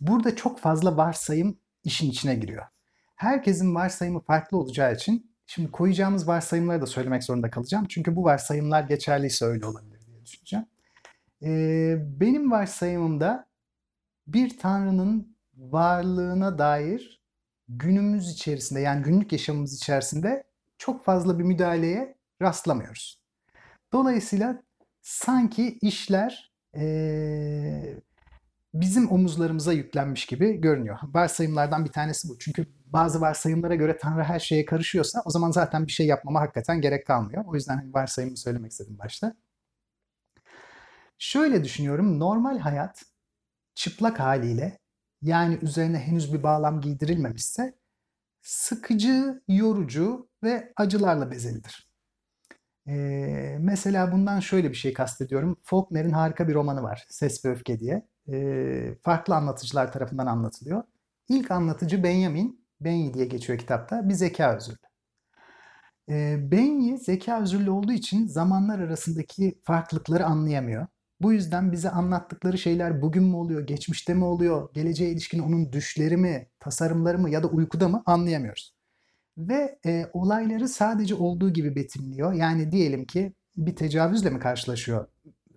Burada çok fazla varsayım işin içine giriyor. Herkesin varsayımı farklı olacağı için şimdi koyacağımız varsayımları da söylemek zorunda kalacağım. Çünkü bu varsayımlar geçerliyse öyle olabilir diye düşüneceğim. Eee, benim varsayımımda bir tanrının varlığına dair günümüz içerisinde yani günlük yaşamımız içerisinde çok fazla bir müdahaleye rastlamıyoruz. Dolayısıyla sanki işler eee, bizim omuzlarımıza yüklenmiş gibi görünüyor. Varsayımlardan bir tanesi bu. Çünkü bazı varsayımlara göre Tanrı her şeye karışıyorsa o zaman zaten bir şey yapmama hakikaten gerek kalmıyor. O yüzden hani varsayımı söylemek istedim başta. Şöyle düşünüyorum. Normal hayat çıplak haliyle yani üzerine henüz bir bağlam giydirilmemişse sıkıcı, yorucu ve acılarla bezelidir. Ee, mesela bundan şöyle bir şey kastediyorum. Faulkner'in harika bir romanı var. Ses ve Öfke diye. Ee, farklı anlatıcılar tarafından anlatılıyor. İlk anlatıcı Benjamin, Benyi diye geçiyor kitapta, bir zeka özürlü. Ee, Benyi zeka özürlü olduğu için zamanlar arasındaki farklılıkları anlayamıyor. Bu yüzden bize anlattıkları şeyler bugün mü oluyor, geçmişte mi oluyor, geleceğe ilişkin onun düşleri mi, tasarımları mı ya da uykuda mı anlayamıyoruz. Ve e, olayları sadece olduğu gibi betimliyor. Yani diyelim ki bir tecavüzle mi karşılaşıyor?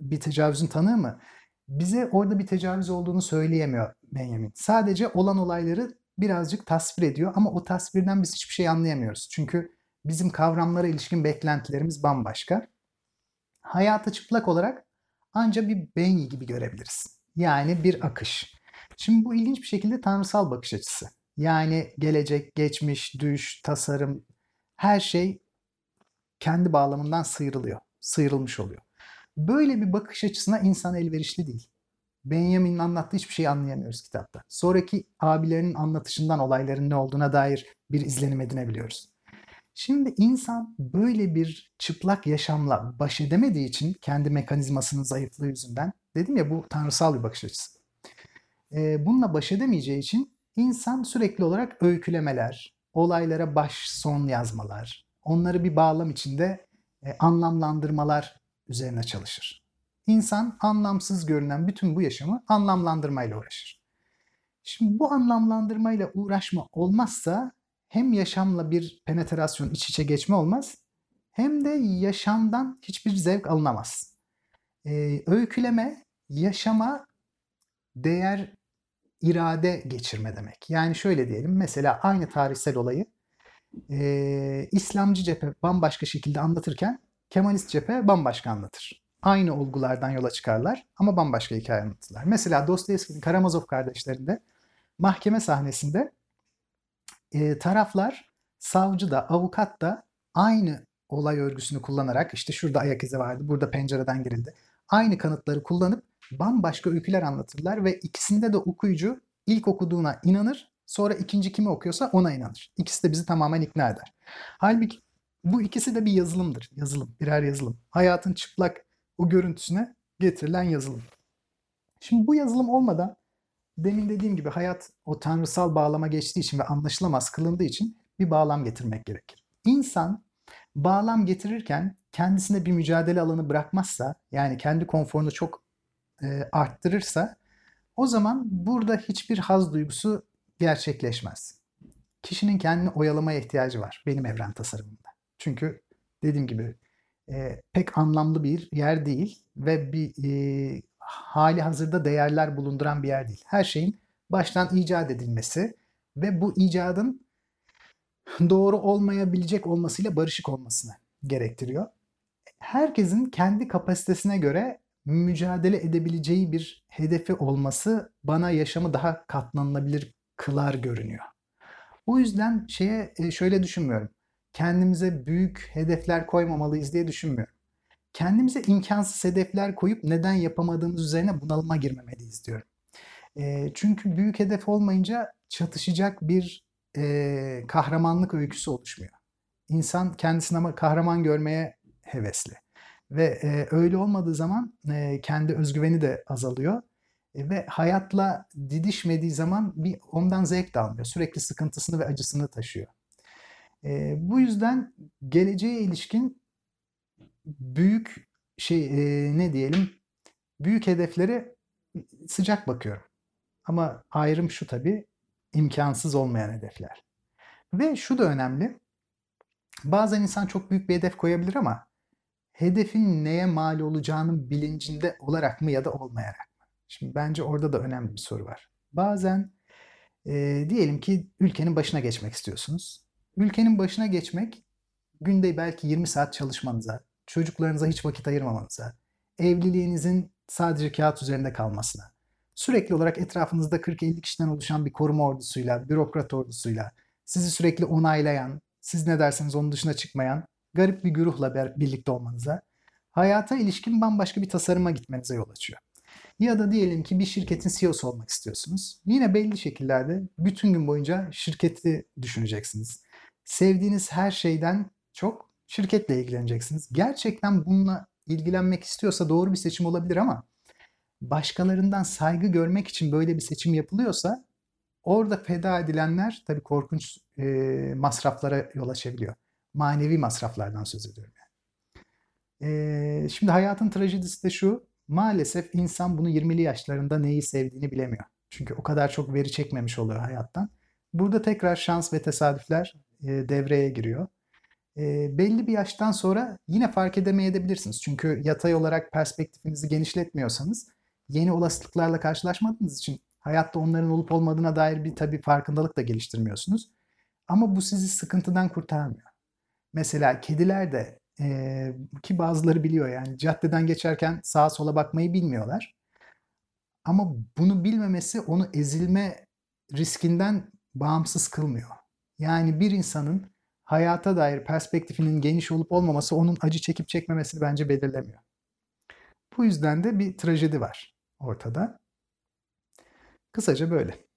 Bir tecavüzün tanığı mı? Bize orada bir tecavüz olduğunu söyleyemiyor Benjamin. Sadece olan olayları birazcık tasvir ediyor ama o tasvirden biz hiçbir şey anlayamıyoruz. Çünkü bizim kavramlara ilişkin beklentilerimiz bambaşka. Hayatı çıplak olarak ancak bir benyi gibi görebiliriz. Yani bir akış. Şimdi bu ilginç bir şekilde tanrısal bakış açısı. Yani gelecek, geçmiş, düş, tasarım her şey kendi bağlamından sıyrılıyor. Sıyrılmış oluyor. Böyle bir bakış açısına insan elverişli değil. Benjamin'in anlattığı hiçbir şeyi anlayamıyoruz kitapta. Sonraki abilerinin anlatışından olayların ne olduğuna dair bir izlenim edinebiliyoruz. Şimdi insan böyle bir çıplak yaşamla baş edemediği için kendi mekanizmasının zayıflığı yüzünden dedim ya bu tanrısal bir bakış açısı. Ee, bununla baş edemeyeceği için insan sürekli olarak öykülemeler, olaylara baş son yazmalar, onları bir bağlam içinde e, anlamlandırmalar üzerine çalışır. İnsan anlamsız görünen bütün bu yaşamı anlamlandırmayla uğraşır. Şimdi bu anlamlandırmayla uğraşma olmazsa hem yaşamla bir penetrasyon, iç içe geçme olmaz hem de yaşamdan hiçbir zevk alınamaz. Ee, öyküleme yaşama değer irade geçirme demek. Yani şöyle diyelim mesela aynı tarihsel olayı e, İslamcı cephe bambaşka şekilde anlatırken Kemalist cephe bambaşka anlatır. Aynı olgulardan yola çıkarlar ama bambaşka hikaye anlatırlar. Mesela Dostoyevski'nin Karamazov kardeşlerinde mahkeme sahnesinde e, taraflar savcı da avukat da aynı olay örgüsünü kullanarak işte şurada ayak izi vardı, burada pencereden girildi. Aynı kanıtları kullanıp bambaşka öyküler anlatırlar ve ikisinde de okuyucu ilk okuduğuna inanır, sonra ikinci kimi okuyorsa ona inanır. İkisi de bizi tamamen ikna eder. Halbuki bu ikisi de bir yazılımdır. Yazılım, birer yazılım. Hayatın çıplak o görüntüsüne getirilen yazılım. Şimdi bu yazılım olmadan demin dediğim gibi hayat o tanrısal bağlama geçtiği için ve anlaşılamaz kılındığı için bir bağlam getirmek gerekir. İnsan bağlam getirirken kendisine bir mücadele alanı bırakmazsa yani kendi konforunu çok e, arttırırsa o zaman burada hiçbir haz duygusu gerçekleşmez. Kişinin kendini oyalamaya ihtiyacı var benim evren tasarımında. Çünkü dediğim gibi e, pek anlamlı bir yer değil ve bir e, hali hazırda değerler bulunduran bir yer değil. Her şeyin baştan icat edilmesi ve bu icadın doğru olmayabilecek olmasıyla barışık olmasını gerektiriyor. Herkesin kendi kapasitesine göre mücadele edebileceği bir hedefi olması bana yaşamı daha katlanılabilir kılar görünüyor. O yüzden şeye şöyle düşünmüyorum. Kendimize büyük hedefler koymamalıyız diye düşünmüyorum. Kendimize imkansız hedefler koyup neden yapamadığımız üzerine bunalıma girmemeliyiz diyorum. E, çünkü büyük hedef olmayınca çatışacak bir e, kahramanlık öyküsü oluşmuyor. İnsan kendisini ama kahraman görmeye hevesli. Ve e, öyle olmadığı zaman e, kendi özgüveni de azalıyor. E, ve hayatla didişmediği zaman bir ondan zevk de almıyor. Sürekli sıkıntısını ve acısını taşıyor. E, bu yüzden geleceğe ilişkin büyük şey e, ne diyelim büyük hedefleri sıcak bakıyorum. Ama ayrım şu tabii, imkansız olmayan hedefler. Ve şu da önemli. Bazen insan çok büyük bir hedef koyabilir ama hedefin neye mal olacağının bilincinde olarak mı ya da olmayarak mı? Şimdi bence orada da önemli bir soru var. Bazen e, diyelim ki ülkenin başına geçmek istiyorsunuz. Ülkenin başına geçmek günde belki 20 saat çalışmanıza, çocuklarınıza hiç vakit ayırmamanıza, evliliğinizin sadece kağıt üzerinde kalmasına, sürekli olarak etrafınızda 40-50 kişiden oluşan bir koruma ordusuyla, bürokrat ordusuyla, sizi sürekli onaylayan, siz ne derseniz onun dışına çıkmayan garip bir güruhla birlikte olmanıza, hayata ilişkin bambaşka bir tasarıma gitmenize yol açıyor. Ya da diyelim ki bir şirketin CEO'su olmak istiyorsunuz. Yine belli şekillerde bütün gün boyunca şirketi düşüneceksiniz. Sevdiğiniz her şeyden çok şirketle ilgileneceksiniz. Gerçekten bununla ilgilenmek istiyorsa doğru bir seçim olabilir ama başkalarından saygı görmek için böyle bir seçim yapılıyorsa orada feda edilenler tabii korkunç e, masraflara yol açabiliyor. Manevi masraflardan söz ediyorum. Yani. E, şimdi hayatın trajedisi de şu. Maalesef insan bunu 20'li yaşlarında neyi sevdiğini bilemiyor. Çünkü o kadar çok veri çekmemiş oluyor hayattan. Burada tekrar şans ve tesadüfler e, devreye giriyor. E, belli bir yaştan sonra yine fark edemeyebilirsiniz. Çünkü yatay olarak perspektifinizi genişletmiyorsanız yeni olasılıklarla karşılaşmadığınız için hayatta onların olup olmadığına dair bir tabii farkındalık da geliştirmiyorsunuz. Ama bu sizi sıkıntıdan kurtarmıyor. Mesela kediler de e, ki bazıları biliyor yani caddeden geçerken sağa sola bakmayı bilmiyorlar. Ama bunu bilmemesi onu ezilme riskinden bağımsız kılmıyor. Yani bir insanın hayata dair perspektifinin geniş olup olmaması onun acı çekip çekmemesini bence belirlemiyor. Bu yüzden de bir trajedi var ortada. Kısaca böyle.